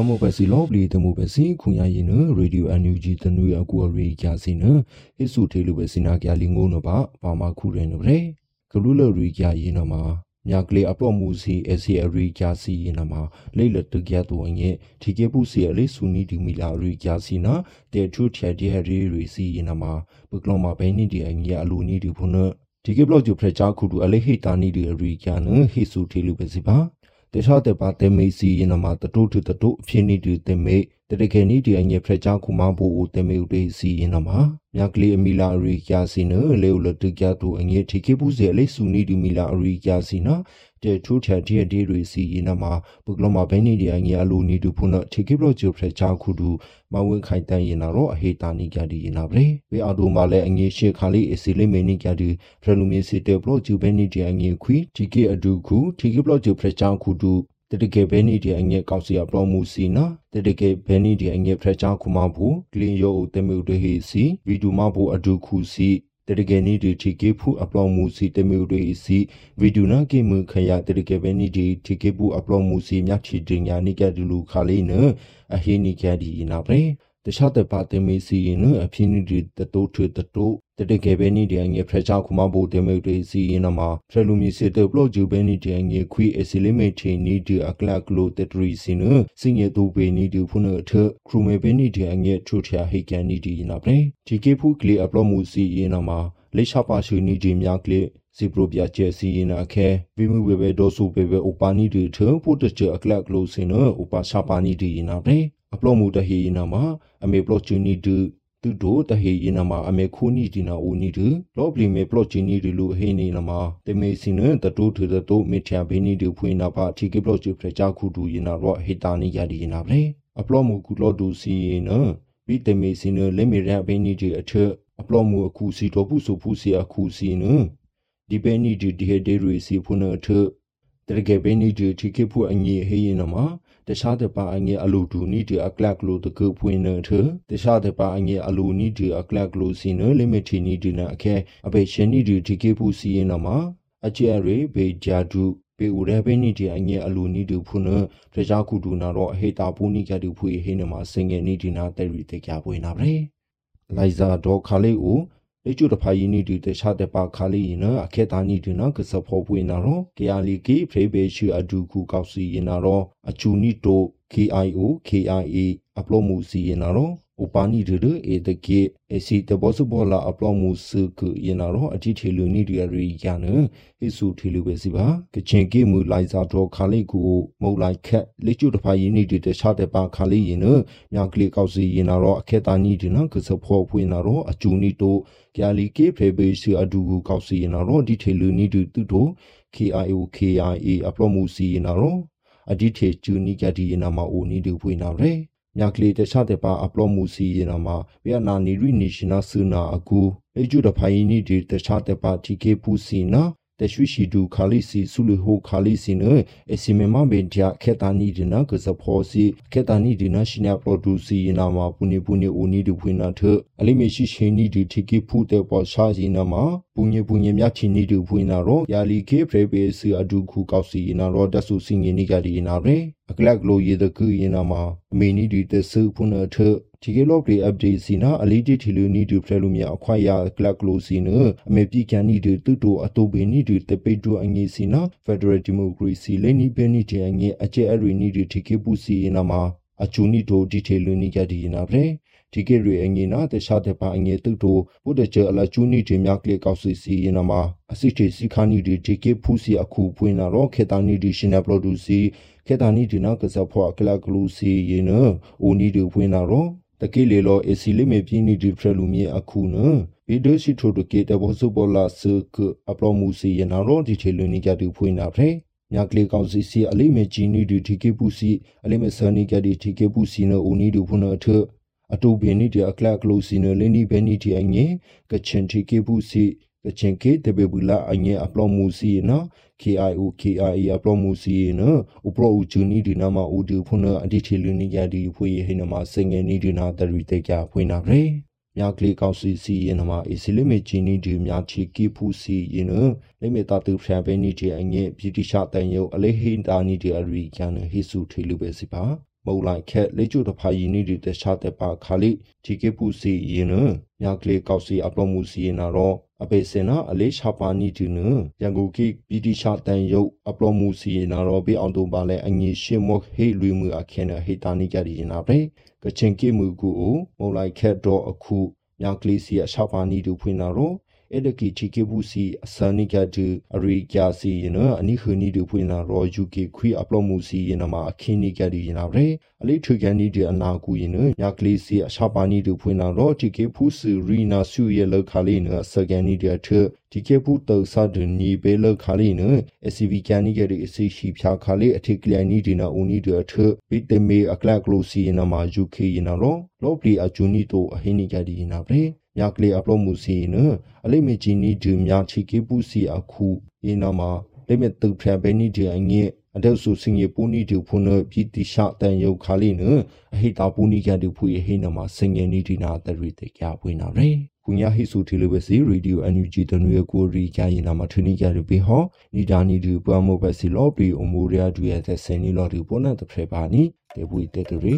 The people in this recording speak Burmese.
ဝမဘစီလောပလီတမှုဘစီခုညာရင်နရေဒီယိုအန်ယူဂျီတနွေအကူရီကြစီနဟိစုထေလူဘစီနာကြလီငုံနပါဘာမခုရဲနဗရေကလူလရီကြရင်နမှာမြကလေးအပလော့မှုစီအစီအရီကြစီရင်နမှာလိလတကြတူငယ်ဒီကေပုစီအလေးဆူနီဒီမီလာရီကြစီနာတေထူထက်ဒီဟရီရီစီရင်နမှာဘကလောမဘဲနီဒီအငယ်အလူနီဒီဖုန်ဒီကေဘလော့ဂျူဖရချာခုတူအလေးဟိတာနီဒီရီကြနဟိစုထေလူဘစီပါ တေချာတေပါတေမေစီရင်နမှာတတုထတတုအဖြစ်နေတူတေမေ တရကေနီဒီအငယ်ဖရချာခုမဘူဦးတေမေဦးတေစီရင်နမှာမြကလေးအမီလာအရီကျစီနလေဦးလတကြတူအငယ်ထိကေပူစီအလေးဆူနီဒီမီလာအရီကျစီနာတေထူချာဒီဒီရီစီရင်နမှာဘုကလမဘဲနီဒီအငယ်အလိုနီတူဖုန်ထိကေဘလော့ဂျူဖရချာခုတူမဝင်းခိုင်တန်ရင်တော့အဟေတာနီကြဒီရင်နာပဲဝေအော်တိုမှာလည်းအငယ်ရှေခါလေးအစီလေးမေနီကြဒီဖရလူမီစီတေဘလော့ဂျူဘဲနီဒီအငယ်ခွီထိကေအဒူခုထိကေဘလော့ဂျူဖရချာခုတူ တတကေဘဲနီဒီအငဲကောက်စီအပလောမှုစီနာတတကေဘဲနီဒီအငဲဖရချာခုမဘူးကလင်ယောတမေုတဟီစီဗီဒူမဘူးအဒုခုစီတတကေနီဒီတီကေဖူအပလောမှုစီတမေုတဟီစီဗီဒူနာကေမခရတတကေဘဲနီဒီတီကေဘူးအပလောမှုစီမြချီတင်ညာနိကဒလူခါလေးနအဟိနိကဒီနာပရေ တခြားတပါတင်မေစီရင်အဖြစ်နေဒီတတိုးထွေတတိုးတတကယ်ပဲနေတဲ့အငယ်ဖရချာခုမဘိုတေမေတွေစီရင်မှာဖရလူမီစီတေဘလော့ဂျူပဲနေတဲ့အငယ်ခွီအစီလီမေချီနီဒီအကလကလိုတတရီစီနစင်ရတူပေနီဒီဖုနထခရူမေပဲနေတဲ့အငယ်ထူထယာဟိကန်နီဒီနာပရေဒီကေဖူကလီအပလော့မှုစီရင်မှာလေရှာပါရှူနီဒီမြကလီစီပရိုပြကျဲစီရင်နာခဲဝိမှုဝေဘဒေါ်ဆူပေဘဥပါနီဒီထဖို့တချအကလကလိုစင်နဥပါရှာပါနီဒီနာပရေ အပလော့မှုတဟီနာမှာအမေပလော့ချူနီဒူသူတို့တဟေရင်နမှာအမေခုနီဒီနာဦးနီဒူလော့ပလီမေပလော့ချီနီဒီလူဟေနေနမှာတေမေစင်နတတိုးထေတတိုးမေချာဘေနီဒီဖွေနာပါတီကေပလော့ချီဖရချာခုဒူရင်နာရော့ဟေတာနီယာဒီရင်နာပဲအပလော့မှုကူလော့ဒူစီရင်နဘီတေမေစင်နလေမေရဘေနီဒီအထအပလော့မှုအခုစီတော့ဘူးဆိုဖူးစီအခုစီနဒီဘေနီဒီဒီဟေဒေရီစီဖုန်အထတရကေဘေနီဒီတီကေဖူအငေဟေရင်နမှာ တခြားတပါအငယ်အလူဒူနီဒီအကလကလိုတကုပွင့်နေထတခြားတပါအငယ်အလူနီဒီအကလကလိုစီနလီမီတီနီဒီနာအခဲအပေရှင်နီဒီဒီကေပူစီရင်နမှာအကျဲရေဘေဂျာဒူပေဦးရပဲနီဒီအငယ်အလူနီဒီဖုနတခြားကုဒူနာတော့အဟေတာပူနီကတူဖွေဟိနမှာစင်ငယ်နီဒီနာတဲရီတေကြပွေနာပဲလိုက်ဇာဒေါ်ခါလေးဦး လေကျူတဖာယီနီဒီတခြားတပါခါလီရင်အခေတာနီဒီနကစဖောပွေနာရောကေအာလီကေဖရေဘေရှိအဒူခုကောက်စီရင်နာရောအချူနီတို KIO KIA အပလောမှုစီရင်နာရောဥပနိဒရအေတကေအစီတဘောစဘောလာအပလောမှုစကရင်နာရောအတိထေလူနီဒီရီယာနဟိစုထေလူပဲစီပါကချင်ကေမူလိုက်စာတော့ခါလေးကူမုတ်လိုက်ခက်လေကျူတဖာယင်းနီဒီတခြားတဲ့ပါခါလေးရင်နမြကလေးကောက်စီရင်နာရောအခေတာနီဒီနကစဖောဖွေနာရောအကျူနီတိုကျာလီကေဖေဘေစီအဒူကူကောက်စီရင်နာရောဒီထေလူနီဒီတူတို KIO KIA အပလောမှုစီရင်နာရော အဒီထေကျူနီကဒီနာမအိုနီဒီဖွေနာရဲမြကလေးတခြားတဲ့ပါအပလောမှုစီရင်နာမှာဗီယက်နာနီရီနေရှင်နာဆူနာအကူအကျူတဖိုင်နီဒီတခြားတဲ့ပါတီကေပူစီနာ တရွှေရှိတူခါလီစီဆူလူဟိုခါလီစီနအစီမမဘင်ကြခေတာနီဒီနာကစဖောစီခေတာနီဒီနာရှင်နာပရိုဒူစီနာမှာပူနေပူနေဦးနီဒီဖွင့်နာထအလိမရှိရှင်နီဒီတီကီဖူတဲ့ပေါ်ရှာစီနာမှာပူညပူညမြချီနီဒီဖွင့်နာရောယာလီကေဖရေဘေစီအဒူခုကောက်စီနာရောတဆူစင်ငီနီကဒီနာရေအကလကလိုရေတကူရင်နာမှာအမေနီဒီတဆူဖုန်ထ ဒီကေလော့ပရီအပ်ဒေးစီနာအလီတီထီလူနီဒူဖရလူမြအခွာရကလကလိုစီနအမေပိကန်နီဒူတူတိုအတိုဘေနီဒူတပိတူအငေစီနာဖက်ဒရယ်ဒီမိုကရေစီလေနီဘဲနီတဲ့အငေအကျဲအရီနီဒူတီကေပူစီနာမှာအချူနီတိုဒီထေလူနီကဒီနာဗရေဒီကေရီအငေနာတခြားတဲ့ပါအငေတုတိုဘုဒ္ဓကျအလချူနီတေမြကလေကောက်စီစီနာမှာအစစ်တေစီခါနီဒီဒီကေဖူစီအခုပွင့်နာတော့ခေတာနီဒီရှင်နပလိုဒူစီခေတာနီဒီနာကစဖောကလကလူစီယေနအိုနီဒီပွင့်နာတော့ တကိလေလောအစီလိမေပြင်းနီဒီဖရလူမြေအခုနဗီဒိုစီထိုတကေတဘောစုပေါ်လာစကအပလောမှုစီရနာရောဒီချေလွန်နီကြတူဖွင့်နာဖရဲမြကလေးကောင်စီစီအလိမေဂျီနီဒီဒီကေပူစီအလိမေဆာနီကြဒီဒီကေပူစီနိုဦးနီဒူဖုနအထအတူဘင်းနီဒီအကလကလိုစီနိုလင်းဒီဘဲနီတီအငေကချင်တီကေပူစီ ကချင်ကေတဘေဘူလာအငေအပလောမှုစီနော် KIO KIA အပလောမှုစီနော်ဥပရောဥချူနီဒီနာမဥဒီဖုနအဒီချီလူနီယာဒီဖွေဟိနမစင်ငယ်နီဒီနာတရီတေကြဖွေနာရေမြကလေးကောက်စီစီရင်နမအစီလိမေချီနီဒီမြချီကီဖူစီရင်နလိမေတာတူဖရန်ပဲနီဒီအငေဗြိတိရှတန်ယုတ်အလေးဟိန်တာနီဒီအရီကျန်ဟိစုထေလူပဲစီပါမမောလိုက်ခက်လေကျုတဖာယီနီဒီတခြားတဲ့ပါခါလိဒီကေပူစီယင်းနမြကလေးကောက်စီအပလောမှုစီနာတော့ အပေစင်နာအလေးရှာပါနီတူနရန်ကုန်ကိပီတီရှာတန်ယုတ်အပလောမှုစီနာတော့ဘေအောင်တုံပါလဲအငီရှင်းမော့ဟေးလွေမှုအခင်းဟေတာနီကြရီနာပဲကချင်ကိမှုကူမောလိုက်ခက်တော့အခုမြကလေးစီအရှာပါနီတူဖွင့်နာ တော့အဲ့ဒကီချီကေဘူးစီအစနိကတူအရိကျစီယနအနိခနီတူဖွင့်လာရော UK ခွေအပလော့မှုစီယနမှာအခင်းနိကဒီယနာဗရေအလေးထွေကန်နီဒီအနာကူယနညကလေးစီအရှာပါနီတူဖွင့်လာရောတီကေဖူးစီရီနာဆူရဲ့လောက်ခါလေးနစကန်နီဒီအထဒီကေဖူးတောဆာဒနီဘေလောက်ခါလေးန SCV ကန်နီကဒီအစီရှိဖြာခါလေးအထိကလန်နီဒီနာဦးနီဒီအထဘီတမေအကလကလိုစီယနမှာ UK ယနာရောလောပလီအဂျူနီတိုအဟိနိကဒီယနာဗရေ မြကလေးအပလော့မှုစီနအလိမေဂျီနီဒူမြချီကေပူစီအခုယေနာမှာလိမေတုဖရဘဲနီဒီအငဲအဒေဆုစင်ရပူနီဒူဖုန်ပြည်တိရှာတန်ယုတ်ခါလီနအဟိတာပူနီကဒူဖူဟိနမှာစင်ငယ်နီဒီနာတရီတေကြပွေးနာရေကုညာဟိဆူတီလိုပဲစီရေဒီယိုအန်ယူဂျီတနွေကိုရီကြရင်နာမထနီကြရပေဟောနီဒါနီဒူပွားမောပဲစီလောပီအမိုရီယာဒူရဲ့ဆယ်နီလော်ဒီပေါ်နာတဖရပါနီတေဘူတေတရီ